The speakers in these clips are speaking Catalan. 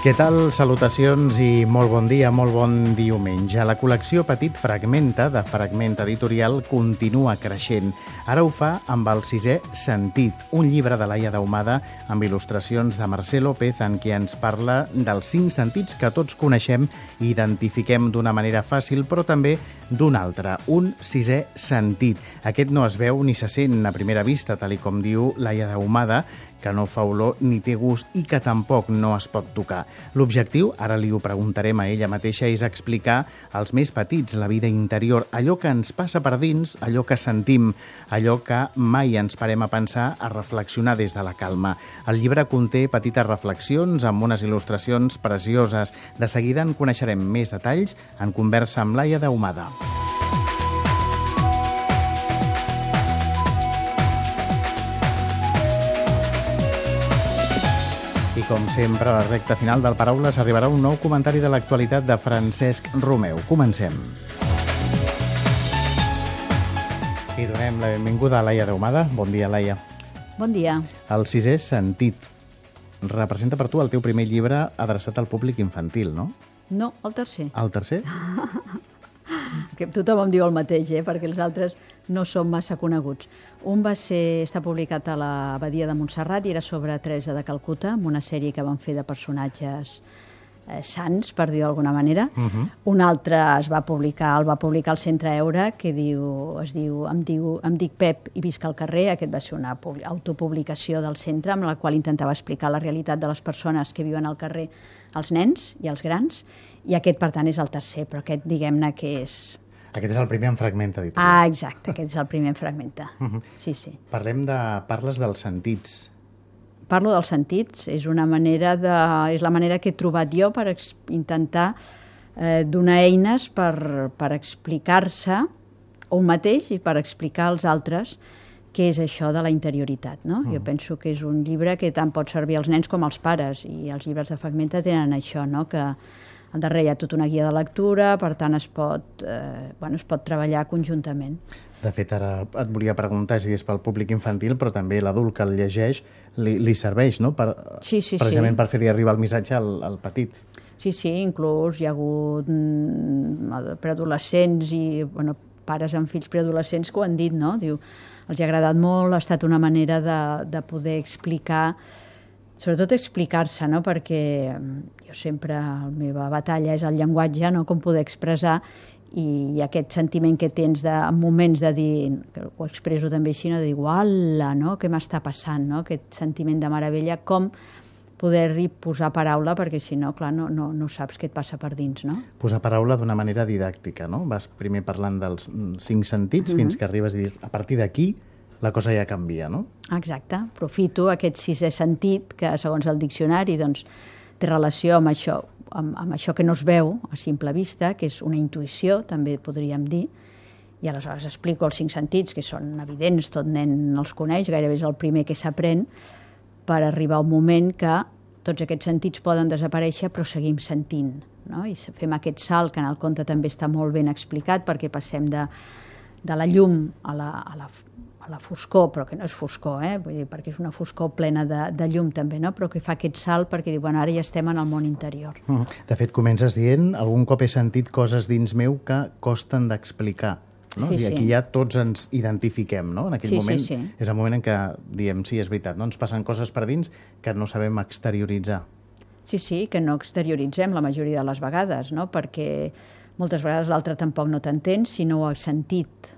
Què tal? Salutacions i molt bon dia, molt bon diumenge. La col·lecció Petit Fragmenta de Fragment Editorial continua creixent. Ara ho fa amb el sisè Sentit, un llibre de Laia Daumada amb il·lustracions de Mercè López en què ens parla dels cinc sentits que tots coneixem i identifiquem d'una manera fàcil, però també d'un altre, un sisè sentit. Aquest no es veu ni se sent a primera vista, tal i com diu Laia Daumada, que no fa olor ni té gust i que tampoc no es pot tocar. L'objectiu, ara li ho preguntarem a ella mateixa, és explicar als més petits la vida interior, allò que ens passa per dins, allò que sentim, allò que mai ens parem a pensar, a reflexionar des de la calma. El llibre conté petites reflexions amb unes il·lustracions precioses. De seguida en coneixerem més detalls en conversa amb Laia Daumada. I com sempre, a la recta final del Paraules arribarà un nou comentari de l'actualitat de Francesc Romeu. Comencem. I donem la benvinguda a Laia Daumada. Bon dia, Laia. Bon dia. El sisè sentit representa per tu el teu primer llibre adreçat al públic infantil, no? No, el tercer. El tercer? Que tothom em diu el mateix, eh? perquè els altres no són massa coneguts. Un va ser, està publicat a l'Abadia de Montserrat i era sobre Teresa de Calcuta, amb una sèrie que van fer de personatges eh, sants, per dir d'alguna manera. Uh -huh. Un altre es va publicar, el va publicar al Centre Eura, que diu, es diu, em, diu, em dic Pep i visc al carrer. Aquest va ser una autopublicació del centre amb la qual intentava explicar la realitat de les persones que viuen al carrer, els nens i els grans, i aquest, per tant, és el tercer, però aquest, diguem-ne, que és aquest és el primer en fragment editorial. Ah, exacte, aquest és el primer en fragmenta. Uh -huh. Sí, sí. Parlem de... Parles dels sentits. Parlo dels sentits. És una manera de... És la manera que he trobat jo per intentar eh, donar eines per, per explicar-se un mateix i per explicar als altres què és això de la interioritat. No? -huh. Jo penso que és un llibre que tant pot servir als nens com als pares i els llibres de fragmenta tenen això, no? que al darrere hi ha tota una guia de lectura, per tant es pot, eh, bueno, es pot treballar conjuntament. De fet, ara et volia preguntar si és pel públic infantil, però també l'adult que el llegeix li, li serveix, no? Per, sí, sí, precisament sí. per fer-li arribar el missatge al, al petit. Sí, sí, inclús hi ha hagut mm, preadolescents i bueno, pares amb fills preadolescents que ho han dit, no? Diu, els ha agradat molt, ha estat una manera de, de poder explicar sobretot explicar-se, no? perquè jo sempre, la meva batalla és el llenguatge, no? com poder expressar, i, i aquest sentiment que tens de, en moments de dir, que ho expreso també així, no? de dir, uala, no? què m'està passant, no? aquest sentiment de meravella, com poder-hi posar paraula, perquè si no, clar, no, no, no saps què et passa per dins, no? Posar paraula d'una manera didàctica, no? Vas primer parlant dels cinc sentits mm -hmm. fins que arribes a dir, a partir d'aquí la cosa ja canvia, no? Exacte. Aprofito aquest sisè sentit que, segons el diccionari, doncs, té relació amb això, amb, amb això que no es veu a simple vista, que és una intuïció, també podríem dir, i aleshores explico els cinc sentits, que són evidents, tot nen els coneix, gairebé és el primer que s'aprèn, per arribar a un moment que tots aquests sentits poden desaparèixer, però seguim sentint. No? I fem aquest salt, que en el conte també està molt ben explicat, perquè passem de, de la llum a la, a la, a la foscor, però que no és foscor, eh? Vull dir, perquè és una foscor plena de, de llum també, no? però que fa aquest salt perquè diu, bueno, ara ja estem en el món interior. Mm. De fet, comences dient, algun cop he sentit coses dins meu que costen d'explicar. No? Sí, I aquí sí. ja tots ens identifiquem, no? En aquell Sí, sí, moment sí. és el moment en què diem, sí, és veritat, no? ens passen coses per dins que no sabem exterioritzar. Sí, sí, que no exterioritzem la majoria de les vegades, no? perquè moltes vegades l'altre tampoc no t'entén si no ho has sentit.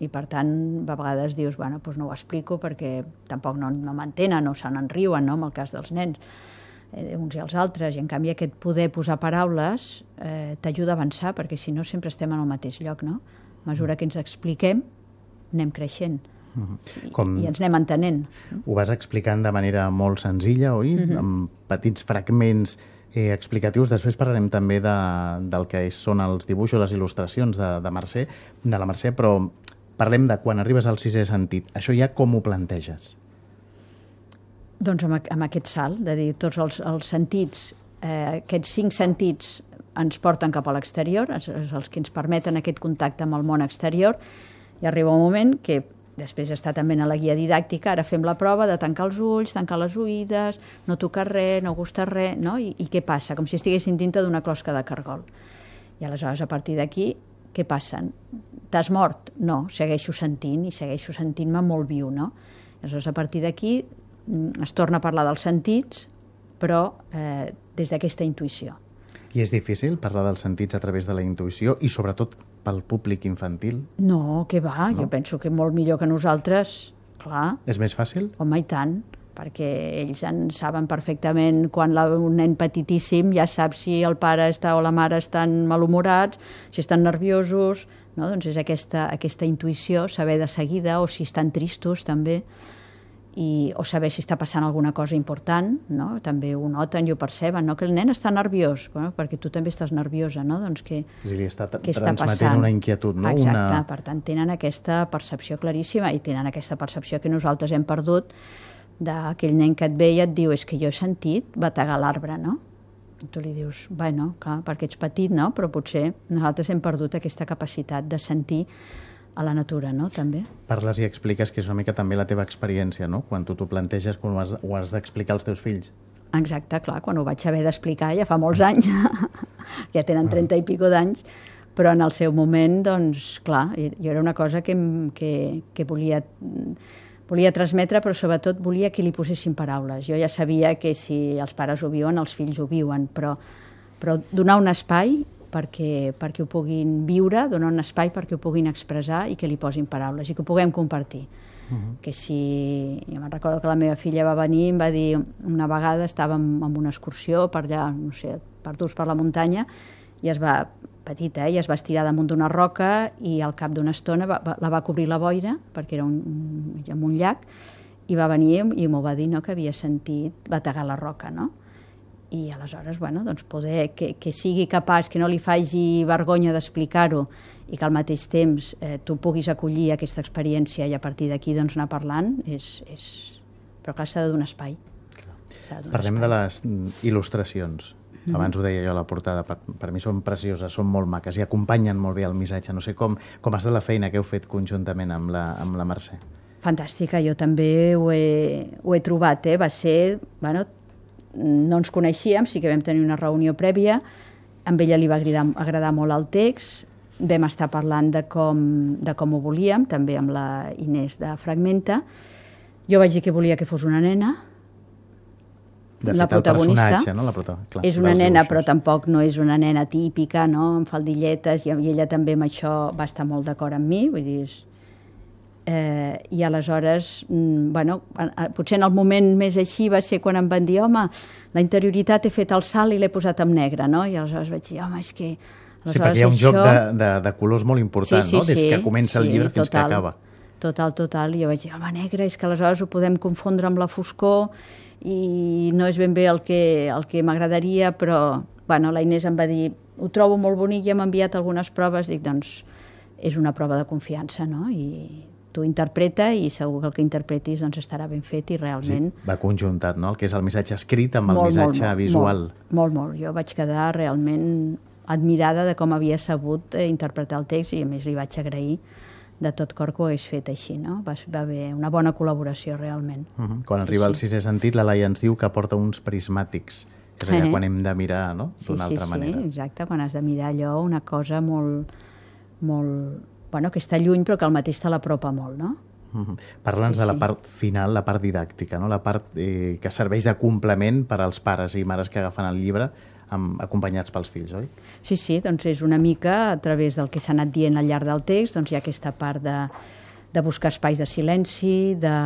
I per tant, a vegades dius, bueno, doncs no ho explico perquè tampoc no, no m'entenen o se n'enriuen, no?, en el cas dels nens, eh, uns i els altres. I en canvi aquest poder posar paraules eh, t'ajuda a avançar, perquè si no sempre estem en el mateix lloc, no? A mesura que ens expliquem, anem creixent. Com- i ens anem entenent. Ho vas explicant de manera molt senzilla, oi? Mhm. Amb petits fragments eh, explicatius. Després parlarem també de, del que és, són els dibuixos, les il·lustracions de, de Mercè, de la Mercè, però parlem de quan arribes al sisè sentit. Això ja com ho planteges? Doncs amb, amb aquest salt, de dir tots els, els sentits eh, aquests cinc sentits ens porten cap a l'exterior, és, és els que ens permeten aquest contacte amb el món exterior, i arriba un moment que després està també a la guia didàctica, ara fem la prova de tancar els ulls, tancar les oïdes, no tocar res, no gustar res, no? I, i què passa? Com si estiguessin dintre d'una closca de cargol. I aleshores, a partir d'aquí, què passa? T'has mort? No, segueixo sentint i segueixo sentint-me molt viu, no? Aleshores, a partir d'aquí mm, es torna a parlar dels sentits, però eh, des d'aquesta intuïció. I és difícil parlar dels sentits a través de la intuïció i sobretot pel públic infantil? No, que va, no? jo penso que molt millor que nosaltres, clar. És més fàcil? Home, i tant, perquè ells en saben perfectament quan la, un nen petitíssim ja sap si el pare està o la mare estan malhumorats, si estan nerviosos, no? doncs és aquesta, aquesta intuïció, saber de seguida, o si estan tristos també i, o saber si està passant alguna cosa important, no? també ho noten i ho perceben, no? que el nen està nerviós, bueno, perquè tu també estàs nerviosa, no? doncs que, és dir, està què està passant? una inquietud. No? Exacte, una... per tant tenen aquesta percepció claríssima i tenen aquesta percepció que nosaltres hem perdut d'aquell nen que et ve i et diu és que jo he sentit bategar l'arbre, no? I tu li dius, bueno, clar, perquè ets petit, no? Però potser nosaltres hem perdut aquesta capacitat de sentir a la natura, no?, també. Parles i expliques que és una mica també la teva experiència, no?, quan tu t'ho planteges, quan ho has, ho has d'explicar als teus fills. Exacte, clar, quan ho vaig haver d'explicar ja fa molts anys, ja tenen 30 ah. i pico d'anys, però en el seu moment, doncs, clar, jo era una cosa que, que, que volia, volia transmetre, però sobretot volia que li posessin paraules. Jo ja sabia que si els pares ho viuen, els fills ho viuen, però, però donar un espai perquè, perquè ho puguin viure, donar un espai perquè ho puguin expressar i que li posin paraules i que ho puguem compartir. Uh -huh. que si... Jo me'n recordo que la meva filla va venir i em va dir una vegada estàvem en una excursió per allà, no sé, perduts per la muntanya i es va, petita, eh, i es va estirar damunt d'una roca i al cap d'una estona va, va, la va cobrir la boira perquè era un, un, un llac i va venir i m'ho va dir no, que havia sentit bategar la roca, no? I aleshores, bueno, doncs poder que, que sigui capaç, que no li faci vergonya d'explicar-ho i que al mateix temps eh, tu puguis acollir aquesta experiència i a partir d'aquí doncs, anar parlant, és, és... però clar, s'ha de donar espai. Parlem espai. de les il·lustracions. Mm. Abans ho deia jo a la portada, per, per mi són precioses, són molt maques i acompanyen molt bé el missatge. No sé com, com has de la feina que heu fet conjuntament amb la, amb la Mercè. Fantàstica, jo també ho he, ho he trobat, eh? va ser, bueno, no ens coneixíem, sí que vam tenir una reunió prèvia, amb ella li va agradar, agradar molt el text, vam estar parlant de com, de com ho volíem, també amb la Inés de Fragmenta. Jo vaig dir que volia que fos una nena, de la protagonista. No? La prota... Clar, és una nena, però tampoc no és una nena típica, no? amb faldilletes, i, i ella també amb això va estar molt d'acord amb mi, vull dir, és, Eh, I aleshores, mm, bueno, potser en el moment més així va ser quan em van dir home, la interioritat he fet el salt i l'he posat en negre, no? I aleshores vaig dir, home, és que... Sí, perquè hi ha un això... joc de, de, de colors molt important, sí, sí, no? Des sí, que comença el sí, llibre fins total, que acaba. Total, total. I jo vaig dir, home, negre, és que aleshores ho podem confondre amb la foscor i no és ben bé el que, el que m'agradaria, però bueno, la Inés em va dir, ho trobo molt bonic i hem enviat algunes proves, dic, doncs és una prova de confiança, no? I tu interpreta i segur que el que interpretis doncs, estarà ben fet i realment... Sí, va conjuntat, no?, el que és el missatge escrit amb el molt, missatge molt, visual. Molt, molt, molt. Jo vaig quedar realment admirada de com havia sabut eh, interpretar el text i a més li vaig agrair de tot cor que ho hagués fet així, no? Va, va haver una bona col·laboració, realment. Uh -huh. Quan arriba sí, el sisè sentit, la Laia ens diu que porta uns prismàtics. És allà eh? quan hem de mirar, no?, d'una sí, sí, altra sí, manera. Sí, exacte, quan has de mirar allò, una cosa molt, molt, bueno, que està lluny però que al mateix te l'apropa molt, no? Mm -hmm. Parla'ns sí, de la part final, la part didàctica, no? la part eh, que serveix de complement per als pares i mares que agafen el llibre amb, acompanyats pels fills, oi? Sí, sí, doncs és una mica a través del que s'ha anat dient al llarg del text, doncs hi ha aquesta part de, de buscar espais de silenci, de,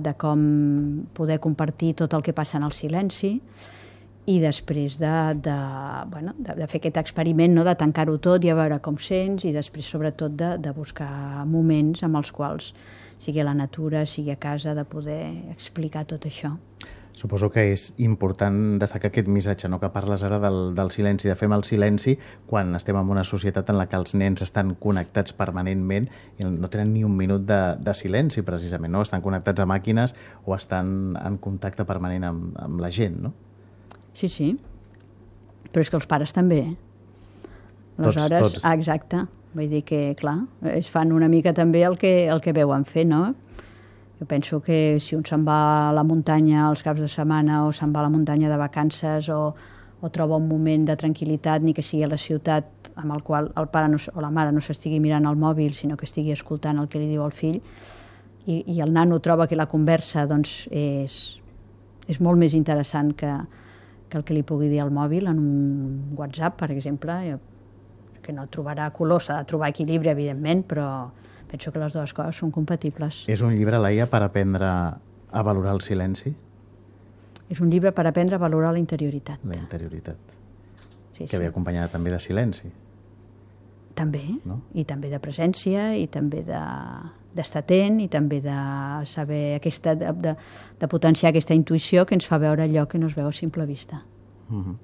de com poder compartir tot el que passa en el silenci, i després de, de, bueno, de, de fer aquest experiment, no? de tancar-ho tot i a veure com sents, i després sobretot de, de buscar moments amb els quals, sigui a la natura, sigui a casa, de poder explicar tot això. Suposo que és important destacar aquest missatge, no? que parles ara del, del silenci, de fer el silenci quan estem en una societat en la que els nens estan connectats permanentment i no tenen ni un minut de, de silenci, precisament, no? estan connectats a màquines o estan en contacte permanent amb, amb la gent, no? Sí, sí. Però és que els pares també. Tots, Aleshores, tots. Ah, exacte. Vull dir que, clar, es fan una mica també el que, el que veuen fer, no? Jo penso que si un se'n va a la muntanya els caps de setmana o se'n va a la muntanya de vacances o, o troba un moment de tranquil·litat, ni que sigui a la ciutat amb el qual el pare no, o la mare no s'estigui mirant el mòbil, sinó que estigui escoltant el que li diu el fill, i, i el nano troba que la conversa doncs, és, és molt més interessant que, que el que li pugui dir al mòbil en un WhatsApp, per exemple, jo- que no trobarà color, s'ha de trobar equilibri, evidentment, però penso que les dues coses són compatibles. És un llibre, Laia, per aprendre a valorar el silenci, És un llibre per aprendre a valorar la interioritat. la interioritat, Sí, que ve acompanyada també de silenci. També, No? i també de presència, i també de d'estar atent i també de saber aquesta, de, de, de potenciar aquesta intuïció que ens fa veure allò que no es veu a simple vista. Mhm.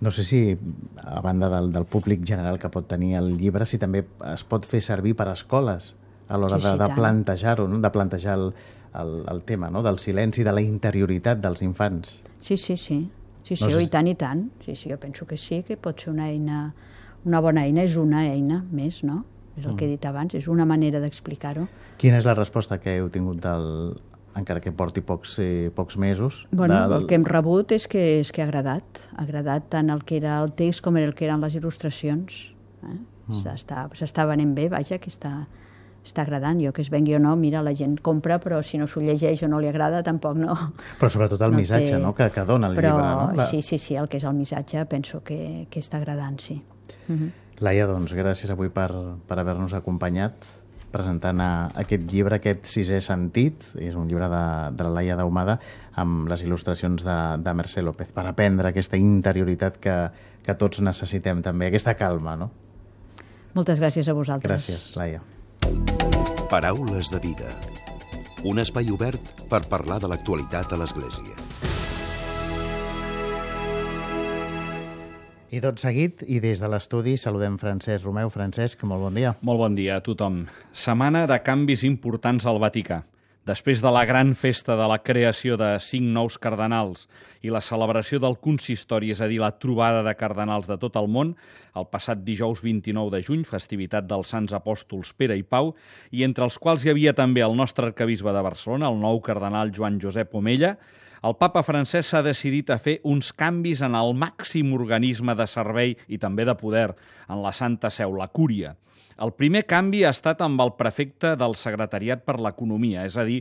No sé si, a banda del, del públic general que pot tenir el llibre, si també es pot fer servir per a escoles a l'hora Sí, de, sí, de tant. plantejar-ho, no? de plantejar el, el, el tema no? del silenci, de la interioritat dels infants. Sí, sí, sí. Sí, sí, No sé si- i tant, i tant. Sí, sí, jo penso que sí, que pot ser una eina, una bona eina, és una eina més, no? És el que he dit abans, és una manera d'explicar-ho. Quina és la resposta que heu tingut del, encara que porti pocs, eh, pocs mesos? Bueno, del... el que hem rebut és que, és que ha agradat. Ha agradat tant el que era el text com el que eren les il·lustracions. Eh? S'està S'està venent bé, vaja, que està, està agradant. Jo que es vengui o no, mira, la gent compra, però si no s'ho llegeix o no li agrada, tampoc no... Però sobretot el no missatge té- no? que, que dona el però, llibre. No? La... Sí, sí, sí, el que és el missatge penso que, que està agradant, sí. Uh -huh. Laia, doncs gràcies avui per, per haver-nos acompanyat presentant a, aquest llibre, aquest sisè sentit. És un llibre de, de la Laia Daumada amb les il·lustracions de, de Mercè López per aprendre aquesta interioritat que, que tots necessitem també, aquesta calma, no? Moltes gràcies a vosaltres. Gràcies, Laia. Paraules de vida. Un espai obert per parlar de l'actualitat a l'Església. I tot seguit, i des de l'estudi, saludem Francesc Romeu. Francesc, molt bon dia. Molt bon dia a tothom. Setmana de canvis importants al Vaticà. Després de la gran festa de la creació de cinc nous cardenals i la celebració del consistori, és a dir, la trobada de cardenals de tot el món, el passat dijous 29 de juny, festivitat dels Sants Apòstols Pere i Pau, i entre els quals hi havia també el nostre arcabisbe de Barcelona, el nou cardenal Joan Josep Omella, el papa francès s'ha decidit a fer uns canvis en el màxim organisme de servei i també de poder en la Santa Seu, la Cúria. El primer canvi ha estat amb el prefecte del Secretariat per l'Economia, és a dir,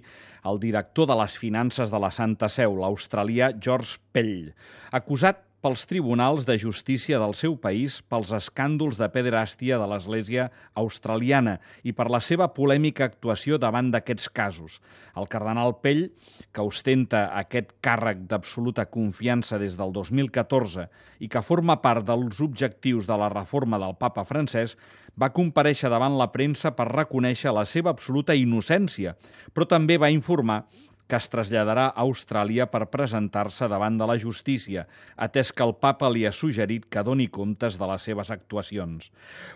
el director de les finances de la Santa Seu, l'australià George Pell, acusat pels tribunals de justícia del seu país pels escàndols de pederàstia de l'Església australiana i per la seva polèmica actuació davant d'aquests casos. El cardenal Pell, que ostenta aquest càrrec d'absoluta confiança des del 2014 i que forma part dels objectius de la reforma del papa francès, va compareixer davant la premsa per reconèixer la seva absoluta innocència, però també va informar que es traslladarà a Austràlia per presentar-se davant de la justícia, atès que el papa li ha suggerit que doni comptes de les seves actuacions.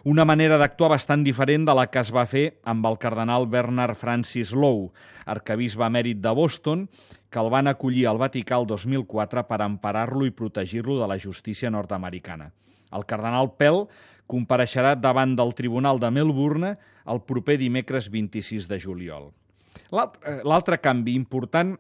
Una manera d'actuar bastant diferent de la que es va fer amb el cardenal Bernard Francis Lowe, arcabisbe emèrit de Boston, que el van acollir al Vaticà el 2004 per emparar-lo i protegir-lo de la justícia nord-americana. El cardenal Pell compareixerà davant del Tribunal de Melbourne el proper dimecres 26 de juliol. L'altre canvi important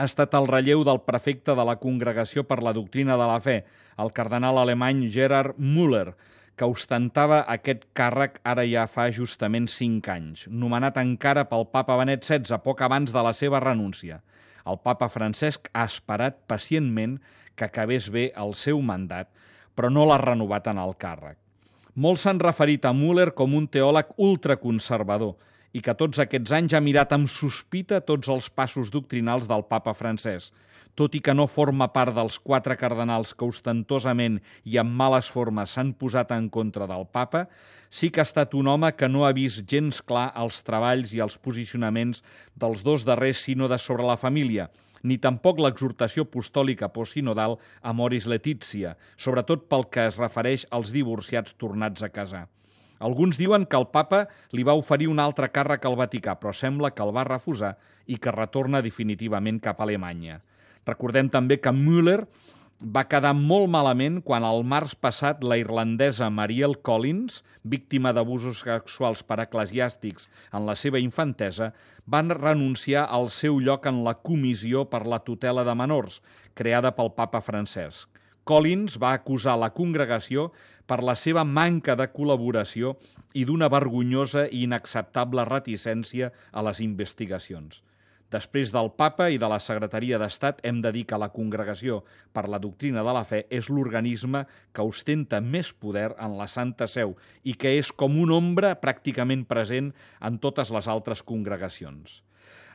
ha estat el relleu del prefecte de la Congregació per la Doctrina de la Fe, el cardenal alemany Gerhard Müller, que ostentava aquest càrrec ara ja fa justament cinc anys, nomenat encara pel papa Benet XVI poc abans de la seva renúncia. El papa Francesc ha esperat pacientment que acabés bé el seu mandat, però no l'ha renovat en el càrrec. Molts s'han referit a Müller com un teòleg ultraconservador i que tots aquests anys ha mirat amb sospita tots els passos doctrinals del papa francès. Tot i que no forma part dels quatre cardenals que ostentosament i amb males formes s'han posat en contra del papa, sí que ha estat un home que no ha vist gens clar els treballs i els posicionaments dels dos darrers sínodes sobre la família, ni tampoc l'exhortació apostòlica postsinodal a Moris Letizia, sobretot pel que es refereix als divorciats tornats a casar. Alguns diuen que el papa li va oferir un altre càrrec al Vaticà, però sembla que el va refusar i que retorna definitivament cap a Alemanya. Recordem també que Müller va quedar molt malament quan al març passat la irlandesa Marielle Collins, víctima d'abusos sexuals per eclesiàstics en la seva infantesa, van renunciar al seu lloc en la Comissió per la tutela de menors, creada pel papa Francesc. Collins va acusar la congregació per la seva manca de col·laboració i d'una vergonyosa i inacceptable reticència a les investigacions. Després del papa i de la Secretaria d'Estat, hem de dir que la Congregació per la Doctrina de la Fe és l'organisme que ostenta més poder en la Santa Seu i que és com un ombra pràcticament present en totes les altres congregacions.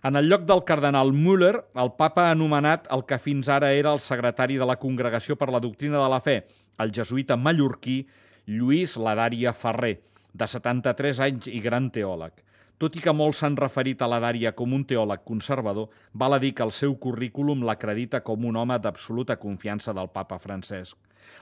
En el lloc del cardenal Müller, el papa ha anomenat el que fins ara era el secretari de la Congregació per la Doctrina de la Fe, el jesuïta mallorquí Lluís Ladaria Ferrer, de 73 anys i gran teòleg. Tot i que molts s'han referit a la Dària com un teòleg conservador, val a dir que el seu currículum l'acredita com un home d'absoluta confiança del papa Francesc.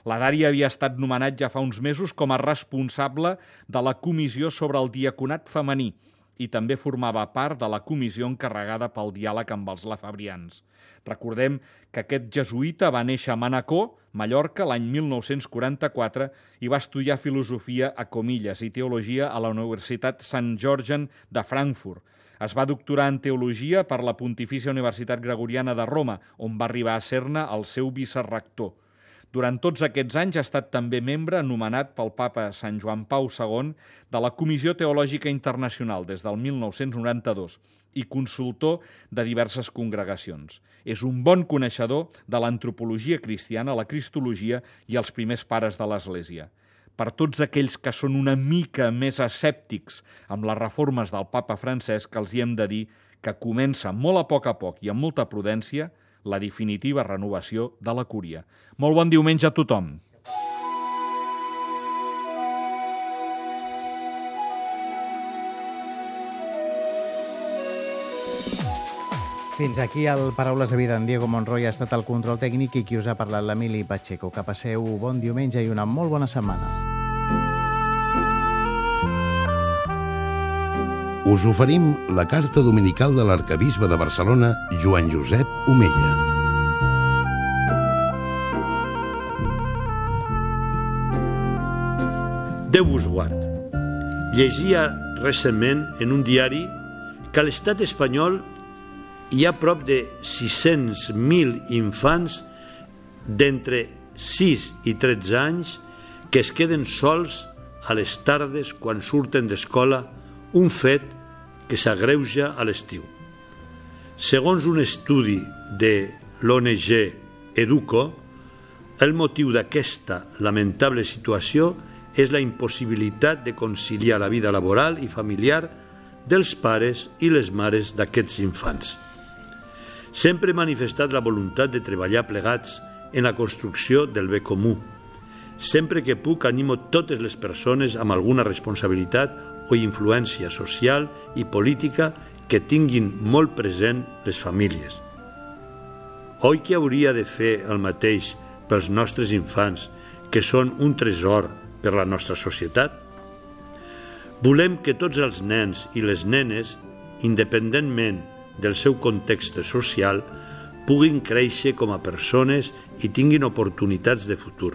La Dària havia estat nomenat ja fa uns mesos com a responsable de la comissió sobre el diaconat femení i també formava part de la comissió encarregada pel diàleg amb els lafabrians. Recordem que aquest jesuïta va néixer a Manacor, Mallorca, l'any 1944 i va estudiar filosofia a Comilles i teologia a la Universitat Sant Georgen de Frankfurt. Es va doctorar en teologia per la Pontifícia Universitat Gregoriana de Roma, on va arribar a ser-ne el seu vicerrector. Durant tots aquests anys ha estat també membre nomenat pel papa Sant Joan Pau II de la Comissió Teològica Internacional des del 1992 i consultor de diverses congregacions. És un bon coneixedor de l'antropologia cristiana, la cristologia i els primers pares de l'Església. Per tots aquells que són una mica més escèptics amb les reformes del papa Francesc, els hi hem de dir que comença molt a poc a poc i amb molta prudència la definitiva renovació de la cúria. Molt bon diumenge a tothom. Fins aquí el Paraules de Vida. En Diego Monroy ha estat el control tècnic i qui us ha parlat l'Emili Pacheco. Que passeu bon diumenge i una molt bona setmana. Us oferim la carta dominical de l'arcabisbe de Barcelona, Joan Josep Omella. Déu vos guard. Llegia recentment en un diari que a l'estat espanyol hi ha prop de 600.000 infants d'entre 6 i 13 anys que es queden sols a les tardes quan surten d'escola un fet que s'agreuja a l'estiu. Segons un estudi de l'ONG Educo, el motiu d'aquesta lamentable situació és la impossibilitat de conciliar la vida laboral i familiar dels pares i les mares d'aquests infants. Sempre he manifestat la voluntat de treballar plegats en la construcció del bé comú, Sempre que puc animo totes les persones amb alguna responsabilitat o influència social i política que tinguin molt present les famílies. Oi que hauria de fer el mateix pels nostres infants, que són un tresor per la nostra societat? Volem que tots els nens i les nenes, independentment del seu context social, puguin créixer com a persones i tinguin oportunitats de futur.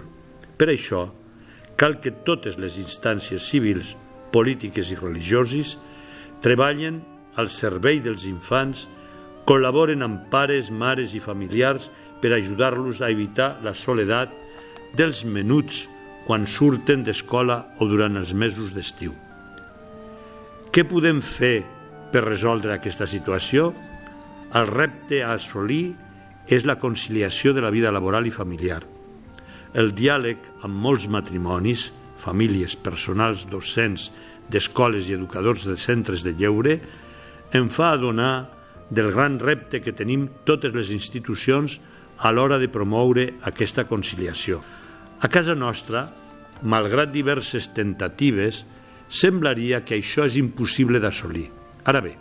Per això, cal que totes les instàncies civils, polítiques i religioses treballen al servei dels infants, col·laboren amb pares, mares i familiars per ajudar-los a evitar la soledat dels menuts quan surten d'escola o durant els mesos d'estiu. Què podem fer per resoldre aquesta situació? El repte a assolir és la conciliació de la vida laboral i familiar – el diàleg amb molts matrimonis, famílies, personals, docents d'escoles i educadors de centres de lleure, em fa adonar del gran repte que tenim totes les institucions a l'hora de promoure aquesta conciliació. A casa nostra, malgrat diverses tentatives, semblaria que això és impossible d'assolir. Ara bé,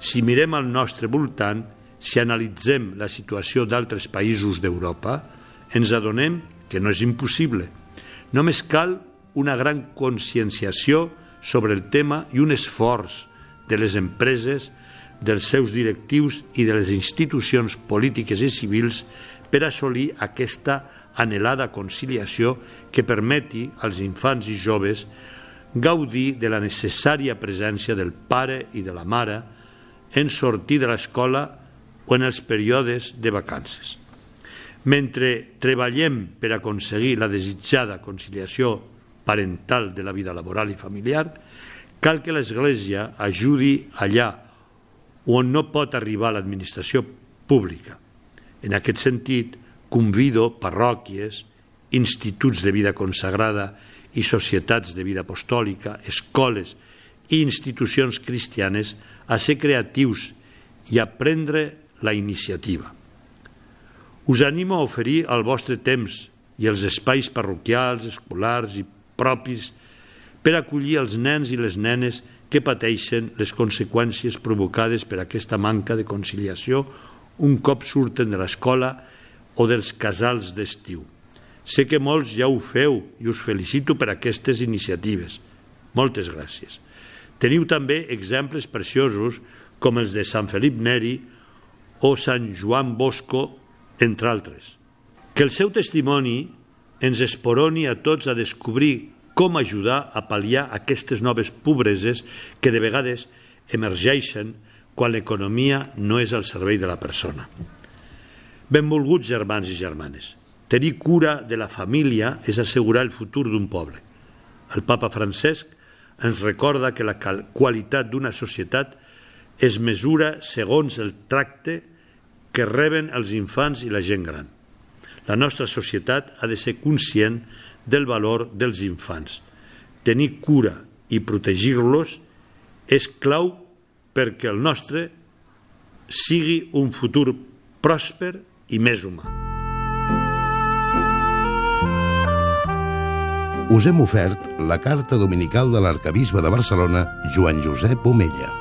si mirem al nostre voltant, si analitzem la situació d'altres països d'Europa, ens adonem que no és impossible. Només cal una gran conscienciació sobre el tema i un esforç de les empreses, dels seus directius i de les institucions polítiques i civils per assolir aquesta anhelada conciliació que permeti als infants i joves gaudir de la necessària presència del pare i de la mare en sortir de l'escola o en els períodes de vacances. Mentre treballem per aconseguir la desitjada conciliació parental de la vida laboral i familiar, cal que l'Església ajudi allà on no pot arribar l'administració pública. En aquest sentit, convido parròquies, instituts de vida consagrada i societats de vida apostòlica, escoles i institucions cristianes a ser creatius i a prendre la iniciativa. Us animo a oferir el vostre temps i els espais parroquials, escolars i propis per acollir els nens i les nenes que pateixen les conseqüències provocades per aquesta manca de conciliació un cop surten de l'escola o dels casals d'estiu. Sé que molts ja ho feu i us felicito per aquestes iniciatives. Moltes gràcies. Teniu també exemples preciosos com els de Sant Felip Neri o Sant Joan Bosco, entre altres. Que el seu testimoni ens esporoni a tots a descobrir com ajudar a pal·liar aquestes noves pobreses que de vegades emergeixen quan l'economia no és al servei de la persona. Benvolguts germans i germanes, tenir cura de la família és assegurar el futur d'un poble. El papa Francesc ens recorda que la qualitat d'una societat es mesura segons el tracte que reben els infants i la gent gran. La nostra societat ha de ser conscient del valor dels infants. Tenir cura i protegir-los és clau perquè el nostre sigui un futur pròsper i més humà. Us hem ofert la carta dominical de l'arcabisbe de Barcelona, Joan Josep Omella.